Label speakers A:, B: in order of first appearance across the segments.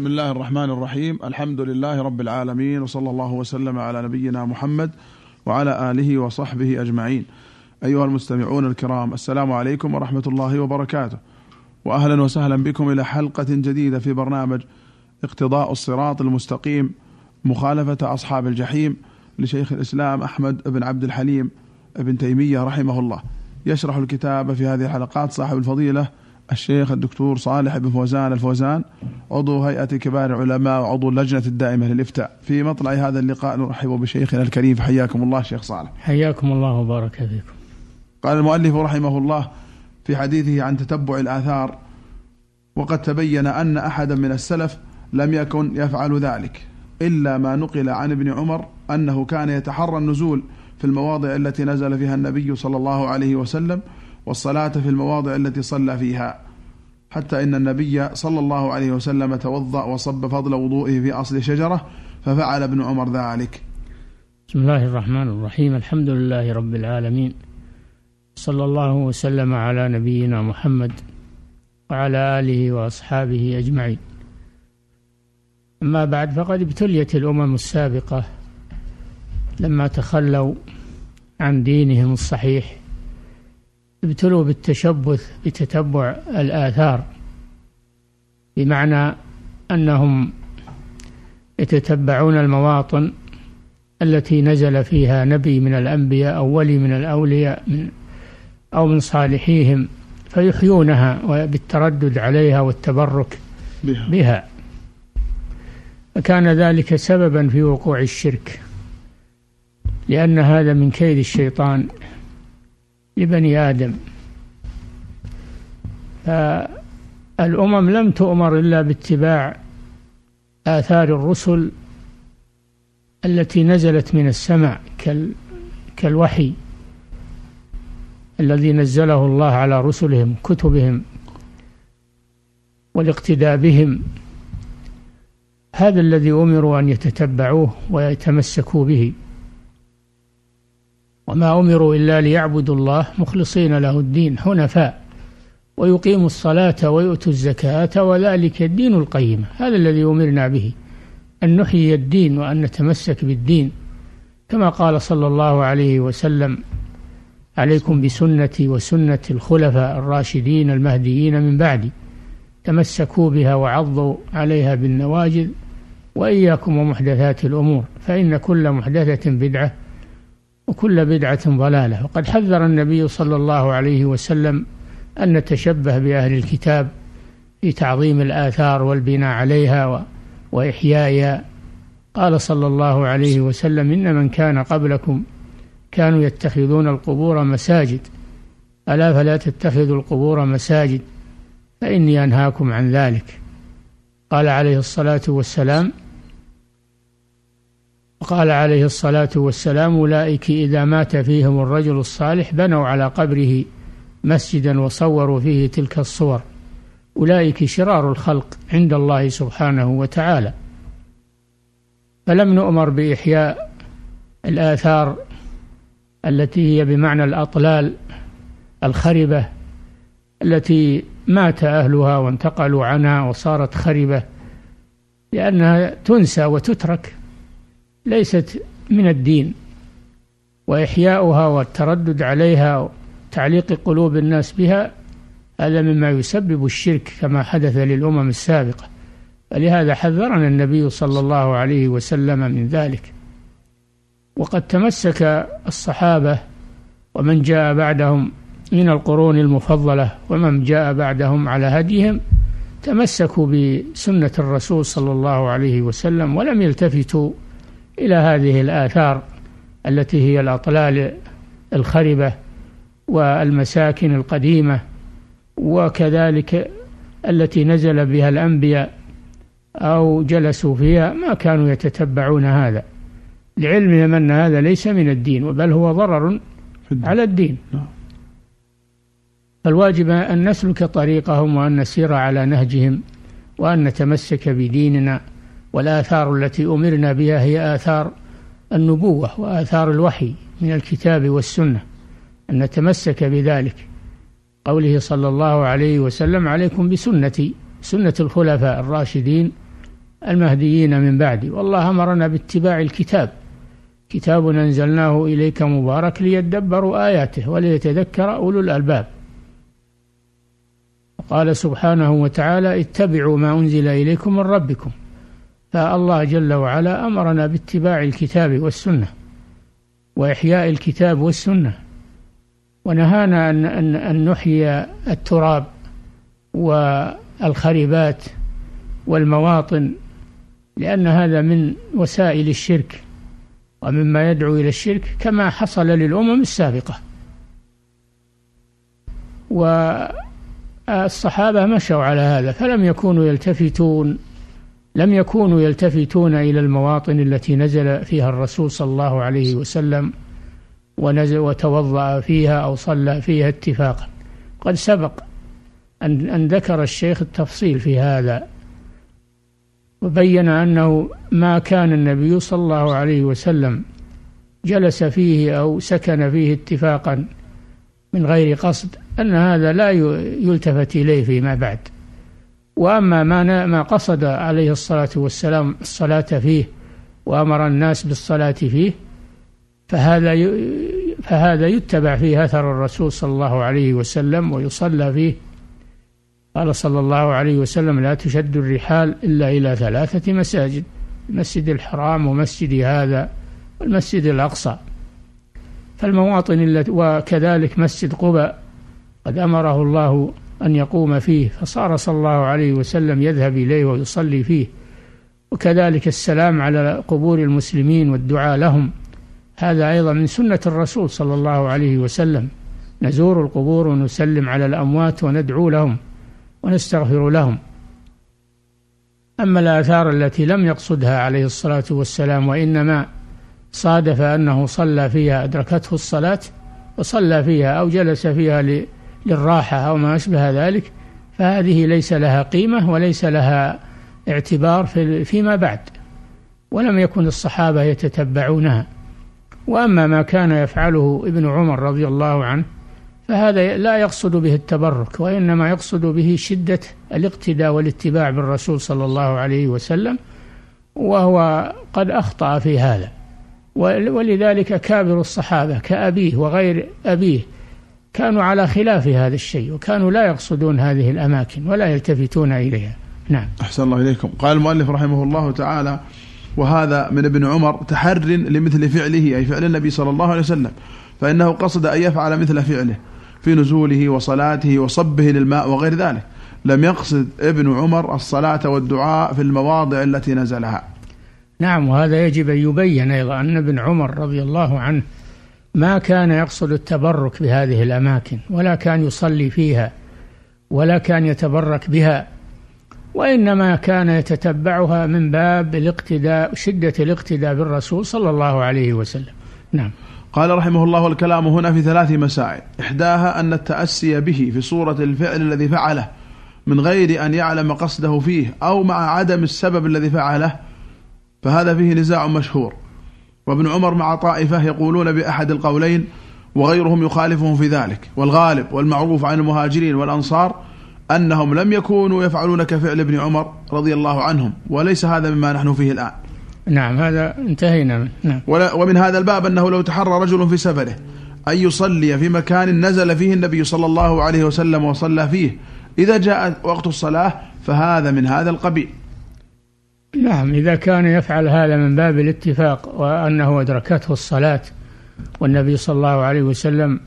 A: بسم الله الرحمن الرحيم. الحمد لله رب العالمين وصلى الله وسلم على نبينا محمد وعلى آله وصحبه أجمعين. أيها المستمعون الكرام السلام عليكم ورحمة الله وبركاته. وأهلا وسهلا بكم إلى حلقة جديدة في برنامج اقتضاء الصراط المستقيم مخالفة أصحاب الجحيم لشيخ الإسلام أحمد بن عبد الحليم بن تيمية رحمه الله. يشرح الكتاب في هذه الحلقات صاحب الفضيلة الشيخ الدكتور صالح بن فوزان الفوزان عضو هيئة كبار العلماء وعضو اللجنة الدائمة للإفتاء. في مطلع هذا اللقاء نرحب بشيخنا الكريم حياكم الله شيخ صالح.
B: حياكم الله وبارك فيكم.
A: قال المؤلف رحمه الله في حديثه عن تتبع الآثار وقد تبين أن أحدا من السلف لم يكن يفعل ذلك إلا ما نقل عن ابن عمر أنه كان يتحرى النزول في المواضع التي نزل فيها النبي صلى الله عليه وسلم والصلاة في المواضع التي صلى فيها حتى إن النبي صلى الله عليه وسلم توضأ وصب فضل وضوئه في أصل شجرة ففعل ابن عمر ذلك.
B: بسم الله الرحمن الرحيم. الحمد لله رب العالمين. صلى الله وسلم على نبينا محمد وعلى آله وأصحابه أجمعين. أما بعد فقد ابتليت الأمم السابقة لما تخلوا عن دينهم الصحيح. ابتلوا بالتشبث بتتبع الآثار. بمعنى أنهم يتتبعون المواطن التي نزل فيها نبي من الأنبياء أو ولي من الأولياء من أو من صالحيهم فيحيونها بالتردد عليها والتبرك بها, بها. فكان ذلك سببا في وقوع الشرك لأن هذا من كيد الشيطان. لبني آدم. فالأمم لم تؤمر إلا باتباع آثار الرسل التي نزلت من السماء كالوحي الذي نزله الله على رسلهم كتبهم والاقتداء بهم هذا الذي أمروا أن يتتبعوه ويتمسكوا به. وما أمروا إلا ليعبدوا الله مخلصين له الدين حنفاء ويقيموا الصلاة ويؤتوا الزكاة وذلك الدين القيم. هذا الذي أمرنا به أن نحيي الدين وأن نتمسك بالدين. كما قال صلى الله عليه وسلم عليكم بسنتي وسنة الخلفاء الراشدين المهديين من بعدي. تمسكوا بها وعضوا عليها بالنواجذ وإياكم ومحدثات الأمور فإن كل محدثة بدعة وكل بدعة ضلالة. وقد حذر النبي صلى الله عليه وسلم أن نتشبه بأهل الكتاب في تعظيم الآثار والبناء عليها وإحيائها. قال صلى الله عليه وسلم إن من كان قبلكم كانوا يتخذون القبور مساجد. ألا فلا تتخذوا القبور مساجد فإني أنهاكم عن ذلك. قال عليه الصلاة والسلام وقال عليه الصلاة والسلام أولئك إذا مات فيهم الرجل الصالح بنوا على قبره مسجدا وصوروا فيه تلك الصور. أولئك شرار الخلق عند الله سبحانه وتعالى. فلم نؤمر بإحياء الآثار التي هي بمعنى الأطلال الخربة التي مات أهلها وانتقلوا عنها وصارت خربة لأنها تنسى وتترك. ليست من الدين وإحياؤها والتردد عليها وتعليق قلوب الناس بها هذا مما يسبب الشرك كما حدث للأمم السابقة. فلهذا حذرنا النبي صلى الله عليه وسلم من ذلك. وقد تمسك الصحابة ومن جاء بعدهم من القرون المفضلة ومن جاء بعدهم على هديهم تمسكوا بسنة الرسول صلى الله عليه وسلم ولم يلتفتوا إلى هذه الآثار التي هي الأطلال الخربة والمساكن القديمة وكذلك التي نزل بها الأنبياء أو جلسوا فيها ما كانوا يتتبعون هذا. لعلمهم أن هذا ليس من الدين بل هو ضرر على الدين. نعم. فالواجب أن نسلك طريقهم وأن نسير على نهجهم وأن نتمسك بديننا والآثار التي أمرنا بها هي آثار النبوة وآثار الوحي من الكتاب والسنة. أن نتمسك بذلك. قوله صلى الله عليه وسلم عليكم بسنتي سنة الخلفاء الراشدين المهديين من بعدي. والله أمرنا باتباع الكتاب. كتاب أنزلناه إليك مبارك ليدبروا آياته وليتذكر أولو الألباب. قال سبحانه وتعالى اتبعوا ما أنزل إليكم من ربكم. فالله جل وعلا أمرنا باتباع الكتاب والسنة وإحياء الكتاب والسنة ونهانا أن, أن, أن نحيي التراب والخربات والمواطن لأن هذا من وسائل الشرك ومما يدعو إلى الشرك كما حصل للأمم السابقة. والصحابة مشوا على هذا فلم يكونوا يلتفتون لم يكونوا يلتفتون إلى المواطن التي نزل فيها الرسول صلى الله عليه وسلم ونزل وتوضأ فيها أو صلى فيها اتفاقا. قد سبق أن, أن ذكر الشيخ التفصيل في هذا وبين أنه ما كان النبي صلى الله عليه وسلم جلس فيه أو سكن فيه اتفاقا من غير قصد أن هذا لا يلتفت إليه فيما بعد. وأما ما ما قصد عليه الصلاة والسلام الصلاة فيه وأمر الناس بالصلاة فيه فهذا فهذا يتبع فيه أثر الرسول صلى الله عليه وسلم ويصلى فيه. قال صلى الله عليه وسلم لا تشد الرحال إلا إلى ثلاثة مساجد المسجد الحرام ومسجد هذا والمسجد الأقصى. فالمواطن التي وكذلك مسجد قباء قد أمره الله أن يقوم فيه فصار صلى الله عليه وسلم يذهب إليه ويصلي فيه. وكذلك السلام على قبور المسلمين والدعاء لهم. هذا أيضا من سنة الرسول صلى الله عليه وسلم. نزور القبور ونسلم على الأموات وندعو لهم ونستغفر لهم. أما الآثار التي لم يقصدها عليه الصلاة والسلام وإنما صادف أنه صلى فيها أدركته الصلاة وصلى فيها أو جلس فيها للراحة أو ما أشبه ذلك فهذه ليس لها قيمة وليس لها اعتبار فيما بعد ولم يكن الصحابة يتتبعونها. وأما ما كان يفعله ابن عمر رضي الله عنه فهذا لا يقصد به التبرك وإنما يقصد به شدة الاقتداء والاتباع بالرسول صلى الله عليه وسلم وهو قد أخطأ في هذا. ولذلك كابر الصحابة كأبيه وغير أبيه كانوا على خلاف هذا الشيء وكانوا لا يقصدون هذه الأماكن ولا يلتفتون إليها. نعم.
A: أحسن الله إليكم. قال المؤلف رحمه الله تعالى وهذا من ابن عمر تحر لمثل فعله أي فعل النبي صلى الله عليه وسلم فإنه قصد أن يفعل مثل فعله في نزوله وصلاته وصبه للماء وغير ذلك. لم يقصد ابن عمر الصلاة والدعاء في المواضع التي نزلها.
B: نعم وهذا يجب أن يبين أيضا أن ابن عمر رضي الله عنه ما كان يقصد التبرك بهذه الأماكن ولا كان يصلي فيها ولا كان يتبرك بها وإنما كان يتتبعها من باب الاقتداء شدة الاقتداء بالرسول صلى الله عليه وسلم. نعم.
A: قال رحمه الله الكلام هنا في ثلاث مسائل. إحداها أن التأسي به في صورة الفعل الذي فعله من غير أن يعلم قصده فيه أو مع عدم السبب الذي فعله فهذا فيه نزاع مشهور. وابن عمر مع طائفة يقولون بأحد القولين وغيرهم يخالفهم في ذلك. والغالب والمعروف عن المهاجرين والأنصار أنهم لم يكونوا يفعلون كفعل ابن عمر رضي الله عنهم وليس هذا مما نحن فيه الآن.
B: نعم هذا انتهينا. منه نعم
A: ومن هذا الباب أنه لو تحرى رجل في سفره أن يصلي في مكان نزل فيه النبي صلى الله عليه وسلم وصلى فيه إذا جاء وقت الصلاة فهذا من هذا القبيل.
B: نعم إذا كان يفعل هذا من باب الاتفاق وأنه أدركته الصلاة والنبي صلى الله عليه وسلم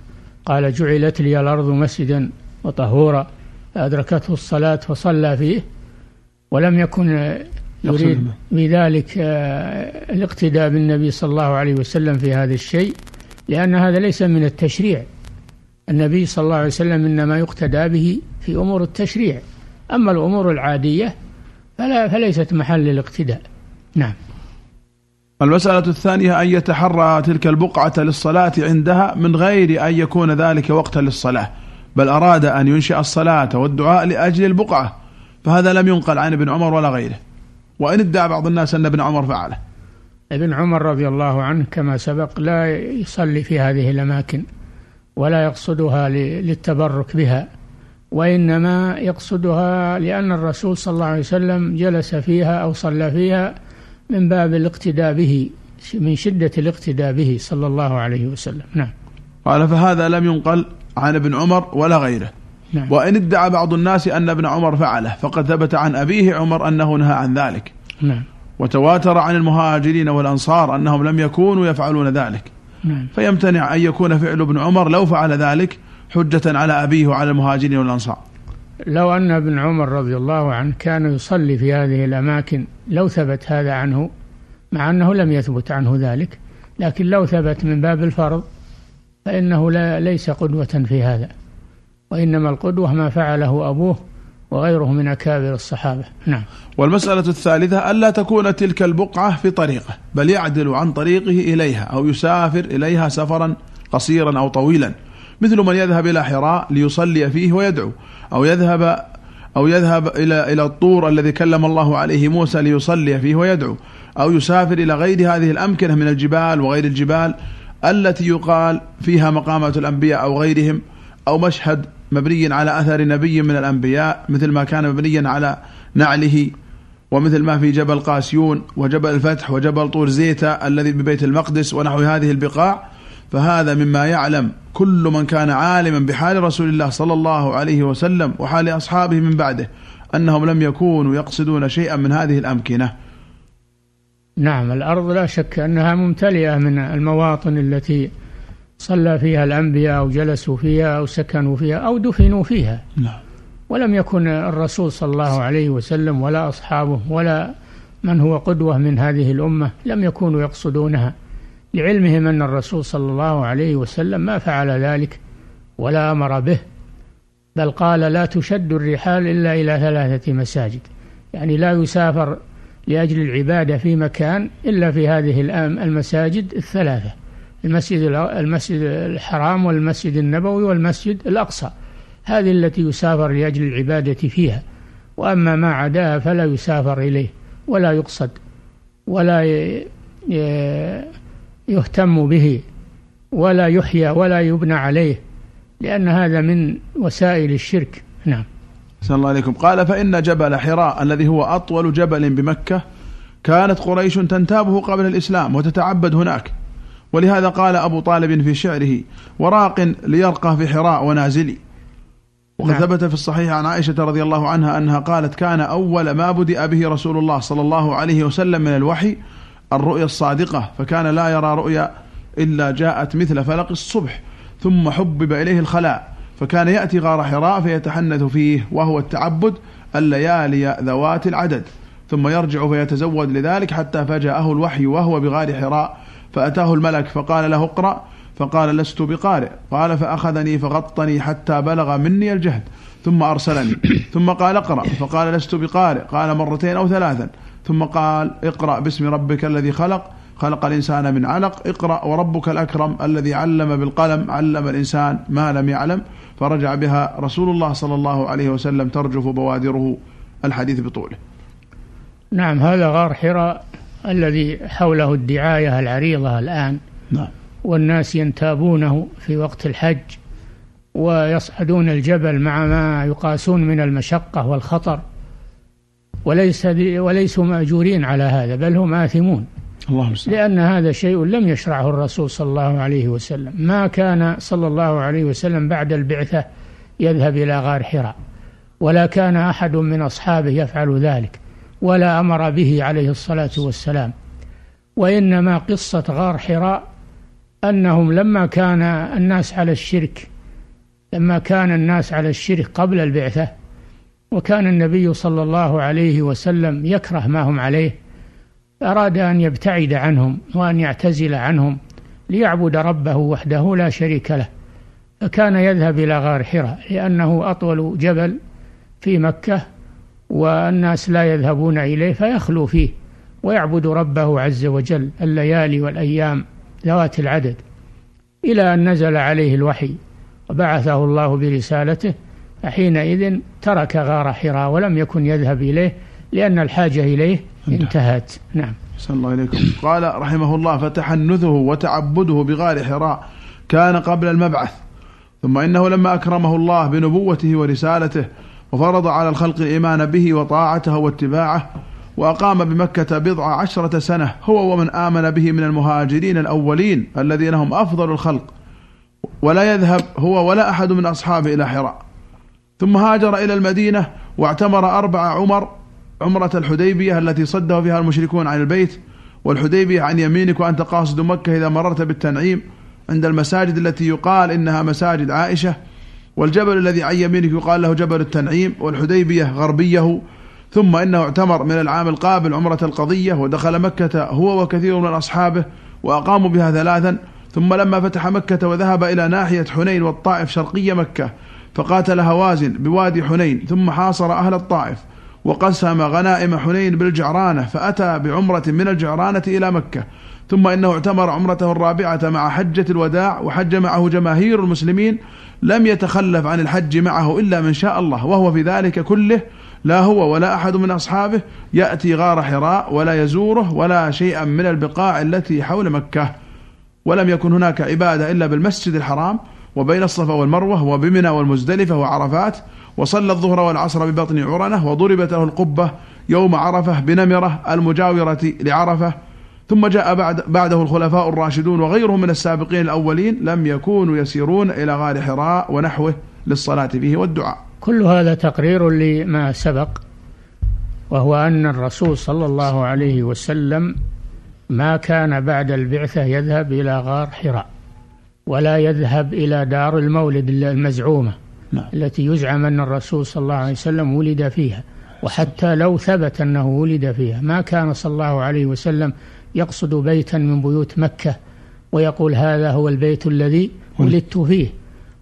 B: قال جعلت لي الأرض مسجدا وطهورا أدركته الصلاة فصلى فيه ولم يكن يريد بذلك آه، الاقتداء بالنبي صلى الله عليه وسلم في هذا الشيء لأن هذا ليس من التشريع. النبي صلى الله عليه وسلم إنما يقتدى به في أمور التشريع. أما الأمور العادية فلا فليست محل الاقتداء. نعم.
A: المسألة الثانية أن يتحرى تلك البقعة للصلاة عندها من غير أن يكون ذلك وقتا للصلاة بل أراد أن ينشئ الصلاة والدعاء لأجل البقعة فهذا لم ينقل عن ابن عمر ولا غيره. وإن ادعى بعض الناس أن ابن عمر فعله.
B: ابن عمر رضي الله عنه كما سبق لا يصلي في هذه الأماكن ولا يقصدها للتبرك بها. وإنما يقصدها لأن الرسول صلى الله عليه وسلم جلس فيها أو صلى فيها من باب الاقتداء به من شدة الاقتداء به صلى الله عليه وسلم نعم
A: قال فهذا لم ينقل عن ابن عمر ولا غيره نعم. وإن ادعى بعض الناس أن ابن عمر فعله فقد ثبت عن أبيه عمر أنه نهى عن ذلك
B: نعم.
A: وتواتر عن المهاجرين والأنصار أنهم لم يكونوا يفعلون ذلك
B: نعم.
A: فيمتنع أن يكون فعل ابن عمر لو فعل ذلك حجة على أبيه وعلى المهاجرين والأنصار.
B: لو أن ابن عمر رضي الله عنه كان يصلي في هذه الأماكن لو ثبت هذا عنه مع أنه لم يثبت عنه ذلك لكن لو ثبت من باب الفرض فإنه لا ليس قدوة في هذا. وإنما القدوة ما فعله أبوه وغيره من أكابر الصحابة. نعم.
A: والمسألة الثالثة ألا تكون تلك البقعة في طريقه بل يعدل عن طريقه إليها أو يسافر إليها سفرا قصيرا أو طويلا. مثل من يذهب إلى حراء ليصلي فيه ويدعو أو يذهب أو يذهب إلى إلى الطور الذي كلم الله عليه موسى ليصلي فيه ويدعو أو يسافر إلى غير هذه الأمكنة من الجبال وغير الجبال التي يقال فيها مقامات الأنبياء أو غيرهم أو مشهد مبني على أثر نبي من الأنبياء مثل ما كان مبنيا على نعله ومثل ما في جبل قاسيون وجبل الفتح وجبل طور زيتة الذي ببيت المقدس ونحو هذه البقاع. فهذا مما يعلم كل من كان عالما بحال رسول الله صلى الله عليه وسلم وحال أصحابه من بعده أنهم لم يكونوا يقصدون شيئا من هذه الأمكنة.
B: نعم الأرض لا شك أنها ممتلئة من المواطن التي صلى فيها الأنبياء أو جلسوا فيها أو سكنوا فيها أو دفنوا فيها.
A: نعم.
B: ولم يكن الرسول صلى الله عليه وسلم ولا أصحابه ولا من هو قدوة من هذه الأمة لم يكونوا يقصدونها. لعلمهم أن الرسول صلى الله عليه وسلم ما فعل ذلك ولا أمر به بل قال لا تشد الرحال إلا إلى ثلاثة مساجد. يعني لا يسافر لأجل العبادة في مكان إلا في هذه المساجد الثلاثة المسجد المسجد الحرام والمسجد النبوي والمسجد الأقصى. هذه التي يسافر لأجل العبادة فيها. وأما ما عداها فلا يسافر إليه ولا يقصد ولا يهتم به ولا يحيى ولا يبنى عليه لأن هذا من وسائل الشرك. نعم.
A: صلى الله عليكم. قال فإن جبل حراء الذي هو أطول جبل بمكة كانت قريش تنتابه قبل الإسلام وتتعبد هناك. ولهذا قال أبو طالب في شعره وراق ليرقى في حراء ونازلي. وقد نعم. ثبت في الصحيح عن عائشة رضي الله عنها أنها قالت كان أول ما بدأ به رسول الله صلى الله عليه وسلم من الوحي الرؤيا الصادقة فكان لا يرى رؤيا إلا جاءت مثل فلق الصبح ثم حبب إليه الخلاء فكان يأتي غار حراء فيتحنث فيه وهو التعبد الليالي ذوات العدد ثم يرجع فيتزود لذلك حتى فجاءه الوحي وهو بغار حراء فأتاه الملك فقال له اقرأ فقال لست بقارئ قال فأخذني فغطني حتى بلغ مني الجهد ثم أرسلني ثم قال اقرأ فقال لست بقارئ قال مرتين أو ثلاثا ثم قال اقرأ باسم ربك الذي خلق خلق الإنسان من علق اقرأ وربك الأكرم الذي علم بالقلم علم الإنسان ما لم يعلم فرجع بها رسول الله صلى الله عليه وسلم ترجف بوادره الحديث بطوله.
B: نعم هذا غار حراء الذي حوله الدعاية العريضة الآن.
A: نعم.
B: والناس ينتابونه في وقت الحج ويصعدون الجبل مع ما يقاسون من المشقة والخطر. وليس وليسوا مأجورين على هذا بل هم آثمون.
A: الله
B: لأن هذا شيء لم يشرعه الرسول صلى الله عليه وسلم. ما كان صلى الله عليه وسلم بعد البعثة يذهب إلى غار حراء ولا كان أحد من أصحابه يفعل ذلك ولا أمر به عليه الصلاة والسلام. وإنما قصة غار حراء أنهم لما كان الناس على الشرك لما كان الناس على الشرك قبل البعثة وكان النبي صلى الله عليه وسلم يكره ما هم عليه أراد أن يبتعد عنهم وأن يعتزل عنهم ليعبد ربه وحده لا شريك له. فكان يذهب إلى غار حراء لأنه أطول جبل في مكة والناس لا يذهبون إليه فيخلو فيه ويعبد ربه عز وجل الليالي والأيام ذوات العدد إلى أن نزل عليه الوحي وبعثه الله برسالته فحينئذ ترك غار حراء ولم يكن يذهب إليه لأن الحاجة إليه انتهت. نعم.
A: صلى الله عليكم قال رحمه الله فتحنثه وتعبده بغار حراء كان قبل المبعث ثم إنه لما أكرمه الله بنبوته ورسالته وفرض على الخلق الإيمان به وطاعته واتباعه وأقام بمكة بضع عشرة سنة هو ومن آمن به من المهاجرين الأولين الذين هم أفضل الخلق ولا يذهب هو ولا أحد من أصحابه إلى حراء. ثم هاجر إلى المدينة واعتمر أربع عمر عمرة الحديبية التي صده فيها المشركون عن البيت والحديبية عن يمينك وأنت قاصد مكة إذا مررت بالتنعيم عند المساجد التي يقال إنها مساجد عائشة والجبل الذي عن يمينك يقال له جبل التنعيم والحديبية غربيه. ثم إنه اعتمر من العام القابل عمرة القضية ودخل مكة هو وكثير من أصحابه وأقاموا بها ثلاثا. ثم لما فتح مكة وذهب إلى ناحية حنين والطائف شرقية مكة فقاتل هوازن بوادي حنين ثم حاصر أهل الطائف وقسم غنائم حنين بالجعرانة فأتى بعمرة من الجعرانة إلى مكة ثم إنه اعتمر عمرته الرابعة مع حجة الوداع وحج معه جماهير المسلمين لم يتخلف عن الحج معه إلا من شاء الله وهو في ذلك كله لا هو ولا أحد من أصحابه يأتي غار حراء ولا يزوره ولا شيئا من البقاع التي حول مكة ولم يكن هناك عبادة إلا بالمسجد الحرام وبين الصفا والمروة وبمنى والمزدلفة وعرفات وصلى الظهر والعصر ببطن عرنة وضربت له القبة يوم عرفة بنمرة المجاورة لعرفة ثم جاء بعد بعده الخلفاء الراشدون وغيرهم من السابقين الأولين لم يكونوا يسيرون إلى غار حراء ونحوه للصلاة فيه والدعاء.
B: كل هذا تقرير لما سبق وهو أن الرسول صلى الله عليه وسلم ما كان بعد البعثة يذهب إلى غار حراء. ولا يذهب إلى دار المولد المزعومة نعم. التي يزعم أن الرسول صلى الله عليه وسلم ولد فيها. وحتى لو ثبت أنه ولد فيها ما كان صلى الله عليه وسلم يقصد بيتا من بيوت مكة ويقول هذا هو البيت الذي ولدت فيه.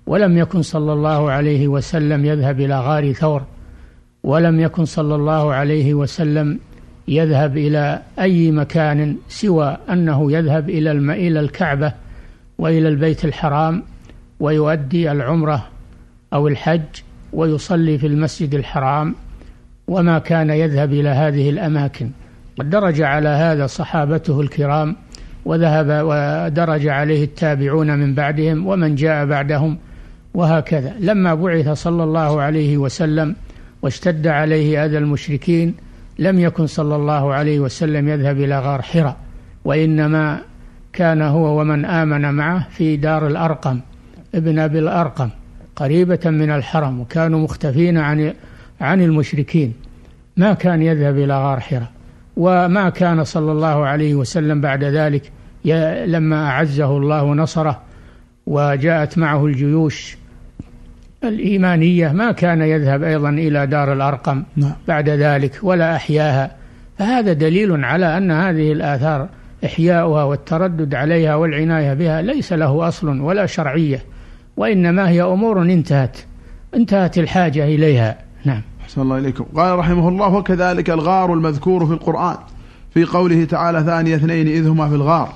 B: ولم يكن صلى الله عليه وسلم يذهب إلى غار ثور. ولم يكن صلى الله عليه وسلم يذهب إلى أي مكان سوى أنه يذهب إلى إلى الكعبة وإلى البيت الحرام ويؤدي العمرة أو الحج ويصلي في المسجد الحرام وما كان يذهب إلى هذه الأماكن. ودرج على هذا صحابته الكرام وذهب ودرج عليه التابعون من بعدهم ومن جاء بعدهم وهكذا. لما بعث صلى الله عليه وسلم واشتد عليه أذى المشركين لم يكن صلى الله عليه وسلم يذهب إلى غار حراء وإنما كان هو ومن آمن معه في دار الأرقم ابن أبي الأرقم قريبة من الحرم وكانوا مختفين عن عن المشركين ما كان يذهب إلى غار حراء وما كان صلى الله عليه وسلم بعد ذلك لما أعزه الله ونصره وجاءت معه الجيوش الإيمانية ما كان يذهب أيضا إلى دار الأرقم نعم. بعد ذلك ولا أحياها فهذا دليل على أن هذه الآثار إحياؤها والتردد عليها والعناية بها ليس له أصل ولا شرعية وإنما هي أمور انتهت انتهت الحاجة إليها. نعم.
A: أحسن الله إليكم. قال رحمه الله وكذلك الغار المذكور في القرآن في قوله تعالى ثاني اثنين إذ هما في الغار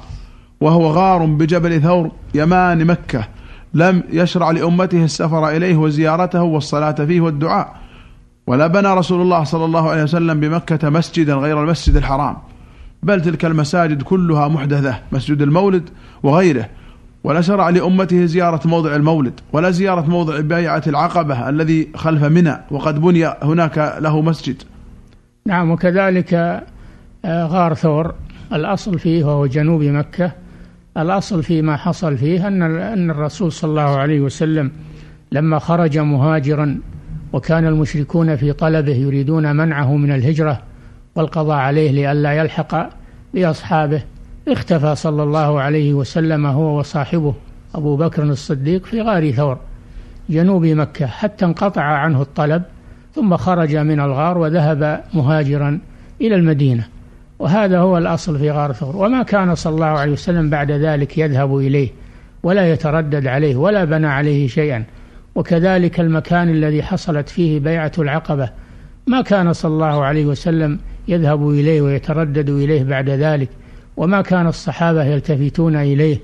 A: وهو غار بجبل ثور يمان مكة لم يشرع لأمته السفر إليه وزيارته والصلاة فيه والدعاء ولا بنى رسول الله صلى الله عليه وسلم بمكة مسجدا غير المسجد الحرام. بل تلك المساجد كلها محدثة مسجد المولد وغيره. ولا شرع لأمته زيارة موضع المولد ولا زيارة موضع بيعة العقبة الذي خلف منى وقد بني هناك له مسجد.
B: نعم وكذلك آه، غار ثور. الأصل فيه وهو جنوب مكة. الأصل فيما حصل فيه أن أن الرسول صلى الله عليه وسلم لما خرج مهاجرا وكان المشركون في طلبه يريدون منعه من الهجرة والقضاء عليه لئلا يلحق بأصحابه. اختفى صلى الله عليه وسلم هو وصاحبه أبو بكر الصديق في غار ثور جنوب مكة حتى انقطع عنه الطلب ثم خرج من الغار وذهب مهاجرا إلى المدينة. وهذا هو الأصل في غار ثور. وما كان صلى الله عليه وسلم بعد ذلك يذهب إليه ولا يتردد عليه ولا بنى عليه شيئا. وكذلك المكان الذي حصلت فيه بيعة العقبة. ما كان صلى الله عليه وسلم يذهب إليه ويتردد إليه بعد ذلك وما كان الصحابة يلتفتون إليه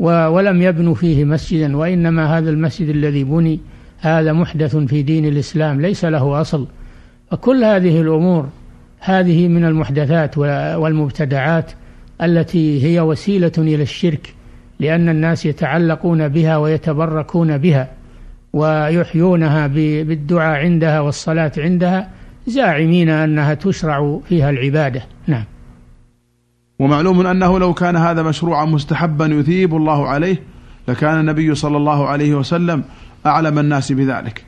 B: ولم يبنوا فيه مسجدا وإنما هذا المسجد الذي بني هذا محدث في دين الإسلام ليس له أصل. فكل هذه الأمور هذه من المحدثات والمبتدعات التي هي وسيلة إلى الشرك لأن الناس يتعلقون بها ويتبركون بها ويحيونها بالدعاء عندها والصلاة عندها زاعمين أنها تشرع فيها العبادة. نعم.
A: ومعلوم أنه لو كان هذا مشروعا مستحبا يثيب الله عليه لكان النبي صلى الله عليه وسلم أعلم الناس بذلك.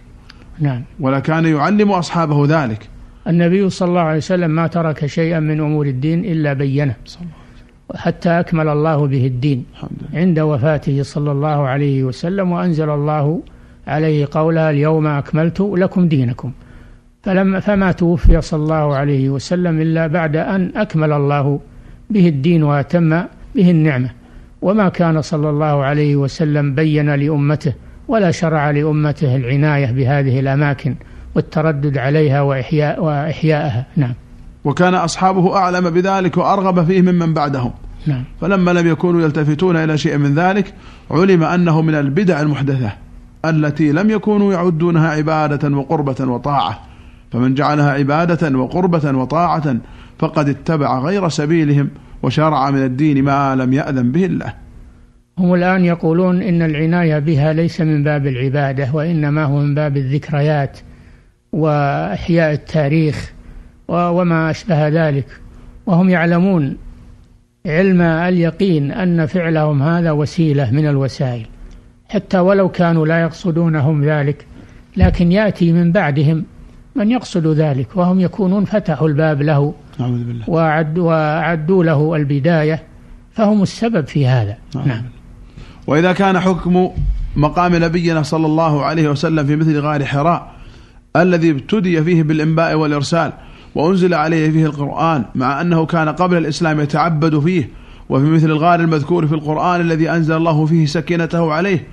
B: نعم.
A: ولكان يعلم أصحابه ذلك.
B: النبي صلى الله عليه وسلم ما ترك شيئا من أمور الدين إلا بينه. حتى أكمل الله به الدين عند وفاته صلى الله عليه وسلم وأنزل الله عليه قولها اليوم أكملت لكم دينكم. فلما فما توفي صلى الله عليه وسلم إلا بعد أن أكمل الله به الدين وأتم به النعمة. وما كان صلى الله عليه وسلم بين لأمته ولا شرع لأمته العناية بهذه الأماكن والتردد عليها وإحياء وإحياءها. نعم.
A: وكان أصحابه أعلم بذلك وأرغب فيه ممن بعدهم.
B: نعم.
A: فلما لم يكونوا يلتفتون إلى شيء من ذلك علم أنه من البدع المحدثة التي لم يكونوا يعدونها عبادة وقربة وطاعة. فمن جعلها عبادة وقربة وطاعة فقد اتبع غير سبيلهم وشرع من الدين ما لم يأذن به الله.
B: هم الآن يقولون إن العناية بها ليس من باب العبادة وإنما هو من باب الذكريات وإحياء التاريخ وما أشبه ذلك. وهم يعلمون علم اليقين أن فعلهم هذا وسيلة من الوسائل. حتى ولو كانوا لا يقصدونهم ذلك لكن يأتي من بعدهم من يقصد ذلك وهم يكونون فتحوا الباب له
A: أعوذ بالله.
B: وأعدوا, وأعدوا له البداية فهم السبب في هذا. نعم, نعم.
A: وإذا كان حكم مقام نبينا صلى الله عليه وسلم في مثل غار حراء الذي ابتدي فيه بالإنباء والإرسال وأنزل عليه فيه القرآن مع أنه كان قبل الإسلام يتعبد فيه وفي مثل الغار المذكور في القرآن الذي أنزل الله فيه سكينته عليه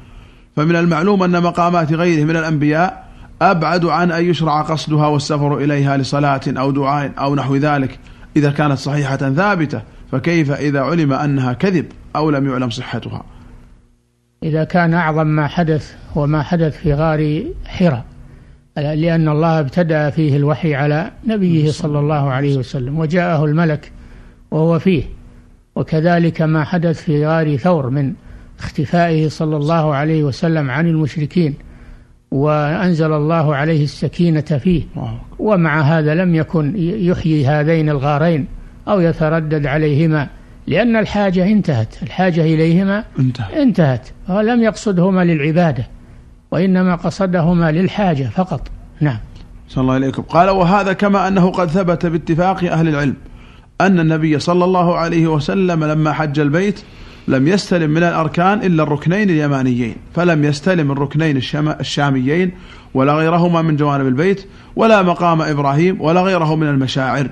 A: فمن المعلوم أن مقامات غيره من الأنبياء أبعد عن أن يشرع قصدها والسفر إليها لصلاة أو دعاء أو نحو ذلك. إذا كانت صحيحة ثابتة فكيف إذا علم أنها كذب أو لم يعلم صحتها؟
B: إذا كان أعظم ما حدث هو ما حدث في غار حراء لأن الله ابتدأ فيه الوحي على نبيه صلى الله عليه وسلم وجاءه الملك وهو فيه. وكذلك ما حدث في غار ثور من اختفائه صلى الله عليه وسلم عن المشركين وأنزل الله عليه السكينة فيه. ومع هذا لم يكن يحيي هذين الغارين أو يتردد عليهما لأن الحاجة انتهت الحاجة إليهما
A: انتهت,
B: انتهت ولم يقصدهما للعبادة وإنما قصدهما للحاجة فقط. نعم.
A: صلى الله عليكم. قال وهذا كما أنه قد ثبت باتفاق أهل العلم أن النبي صلى الله عليه وسلم لما حج البيت لم يستلم من الأركان إلا الركنين اليمانيين فلم يستلم الركنين الشاميين ولا غيرهما من جوانب البيت ولا مقام إبراهيم ولا غيره من المشاعر.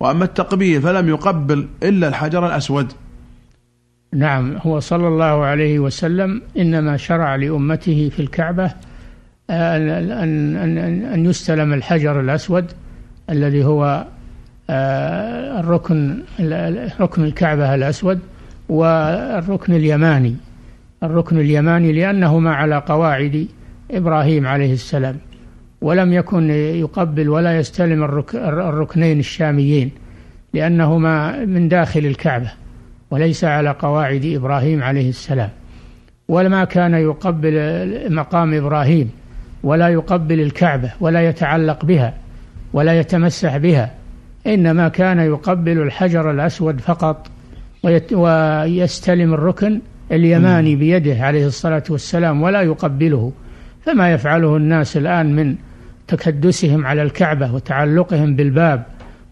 A: وأما التقبيل فلم يقبل إلا الحجر الأسود.
B: نعم هو صلى الله عليه وسلم إنما شرع لأمته في الكعبة أن, أن, أن, أن يستلم الحجر الأسود الذي هو آه، الركن ركن الكعبة الأسود والركن اليماني. الركن اليماني لأنهما على قواعد إبراهيم عليه السلام ولم يكن يقبل ولا يستلم الركنين الشاميين لأنهما من داخل الكعبة وليس على قواعد إبراهيم عليه السلام. ولما كان يقبل مقام إبراهيم ولا يقبل الكعبة ولا يتعلق بها ولا يتمسح بها إنما كان يقبل الحجر الأسود فقط ويستلم الركن اليماني بيده عليه الصلاة والسلام ولا يقبله. فما يفعله الناس الآن من تكدسهم على الكعبة وتعلقهم بالباب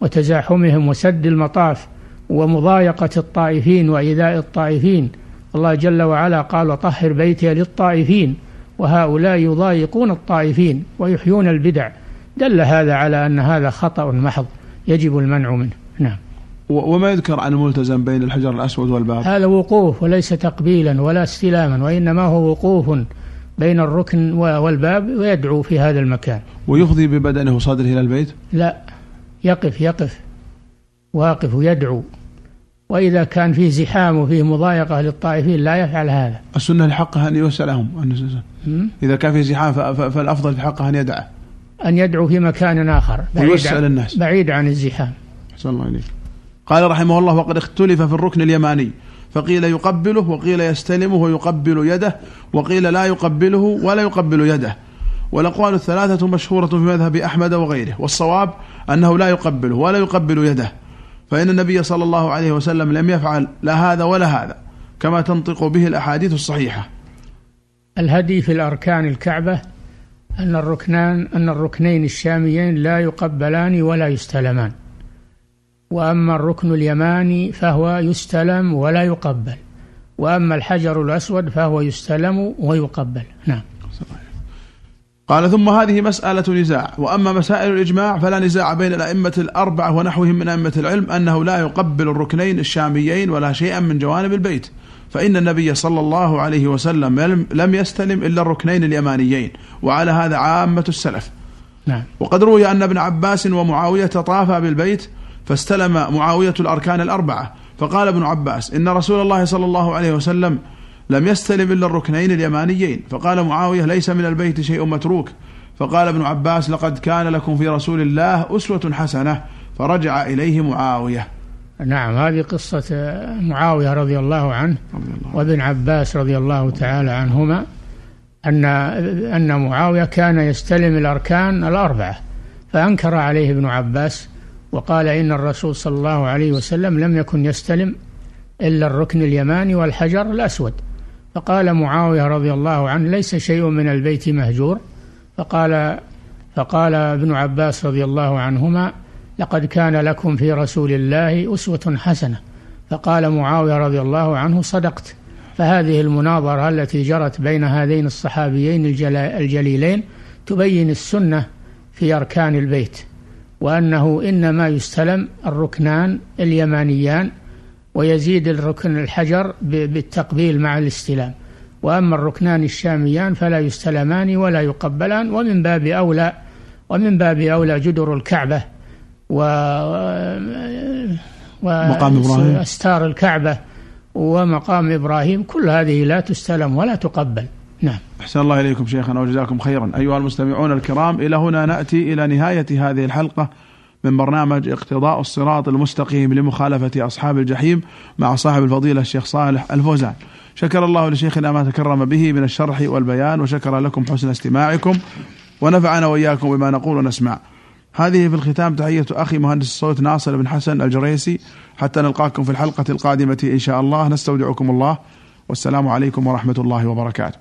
B: وتزاحمهم وسد المطاف ومضايقة الطائفين وإيذاء الطائفين. الله جل وعلا قال طهر بيتي للطائفين وهؤلاء يضايقون الطائفين ويحيون البدع. دل هذا على أن هذا خطأ محض يجب المنع منه. نعم.
A: وما يذكر عن الملتزم بين الحجر الأسود والباب.
B: هذا وقوف وليس تقبيلا ولا استلاما وإنما هو وقوف بين الركن والباب ويدعو في هذا المكان.
A: ويفضي ببدنه وصدره إلى البيت؟
B: لا يقف يقف. واقف يدعو وإذا كان فيه زحام وفيه مضايقة للطائفين لا يفعل هذا.
A: السنة لحقها أن يوسع لهم. إذا كان فيه زحام فالأفضل في حقه أن يدعى
B: أن يدعو في مكان آخر
A: بعيد عن الناس
B: بعيد عن الزحام.
A: صلى الله عليه قال رحمه الله وقد اختلف في الركن اليماني فقيل يقبله وقيل يستلمه ويقبل يده وقيل لا يقبله ولا يقبل يده. والأقوال الثلاثة مشهورة في مذهب أحمد وغيره والصواب أنه لا يقبله ولا يقبل يده. فإن النبي صلى الله عليه وسلم لم يفعل لا هذا ولا هذا كما تنطق به الأحاديث الصحيحة.
B: الهدي في الأركان الكعبة أن الركنان أن الركنين الشاميين لا يقبلان ولا يستلمان. وأما الركن اليماني فهو يستلم ولا يقبل. وأما الحجر الأسود فهو يستلم ويقبل. نعم.
A: قال ثم هذه مسألة نزاع. وأما مسائل الإجماع فلا نزاع بين الأئمة الأربعة ونحوهم من أئمة العلم أنه لا يقبل الركنين الشاميين ولا شيئا من جوانب البيت. فإن النبي صلى الله عليه وسلم لم يستلم إلا الركنين اليمانيين. وعلى هذا عامة السلف.
B: نعم.
A: وقد روي أن ابن عباس ومعاوية طافا بالبيت فاستلم معاوية الأركان الأربعة. فقال ابن عباس إن رسول الله صلى الله عليه وسلم لم يستلم إلا الركنين اليمانيين. فقال معاوية ليس من البيت شيء متروك. فقال ابن عباس لقد كان لكم في رسول الله أسوة حسنة. فرجع إليه معاوية.
B: نعم هذه قصة معاوية رضي الله عنه وابن عباس رضي الله تعالى عنهما أن أن معاوية كان يستلم الأركان الأربعة. فأنكر عليه ابن عباس وقال إن الرسول صلى الله عليه وسلم لم يكن يستلم إلا الركن اليماني والحجر الأسود. فقال معاوية رضي الله عنه ليس شيء من البيت مهجور. فقال فقال ابن عباس رضي الله عنهما لقد كان لكم في رسول الله أسوة حسنة. فقال معاوية رضي الله عنه صدقت. فهذه المناظرة التي جرت بين هذين الصحابيين الجليلين تبين السنة في أركان البيت. وأنه إنما يستلم الركنان اليمانيان ويزيد الركن الحجر بالتقبيل مع الاستلام. وأما الركنان الشاميان فلا يستلمان ولا يقبلان ومن باب أولى ومن باب أولى جدر الكعبة و
A: مقام إبراهيم.
B: أستار الكعبة ومقام إبراهيم كل هذه لا تستلم ولا تقبل. نعم.
A: أحسن الله إليكم شيخنا وجزاكم خيرا. أيها المستمعون الكرام إلى هنا نأتي إلى نهاية هذه الحلقة من برنامج اقتضاء الصراط المستقيم لمخالفة أصحاب الجحيم مع صاحب الفضيلة الشيخ صالح الفوزان. شكر الله لشيخنا ما تكرم به من الشرح والبيان وشكر لكم حسن استماعكم. ونفعنا وإياكم بما نقول ونسمع. هذه في الختام تحية أخي مهندس الصوت ناصر بن حسن الجريسي. حتى نلقاكم في الحلقة القادمة إن شاء الله. نستودعكم الله. والسلام عليكم ورحمة الله وبركاته.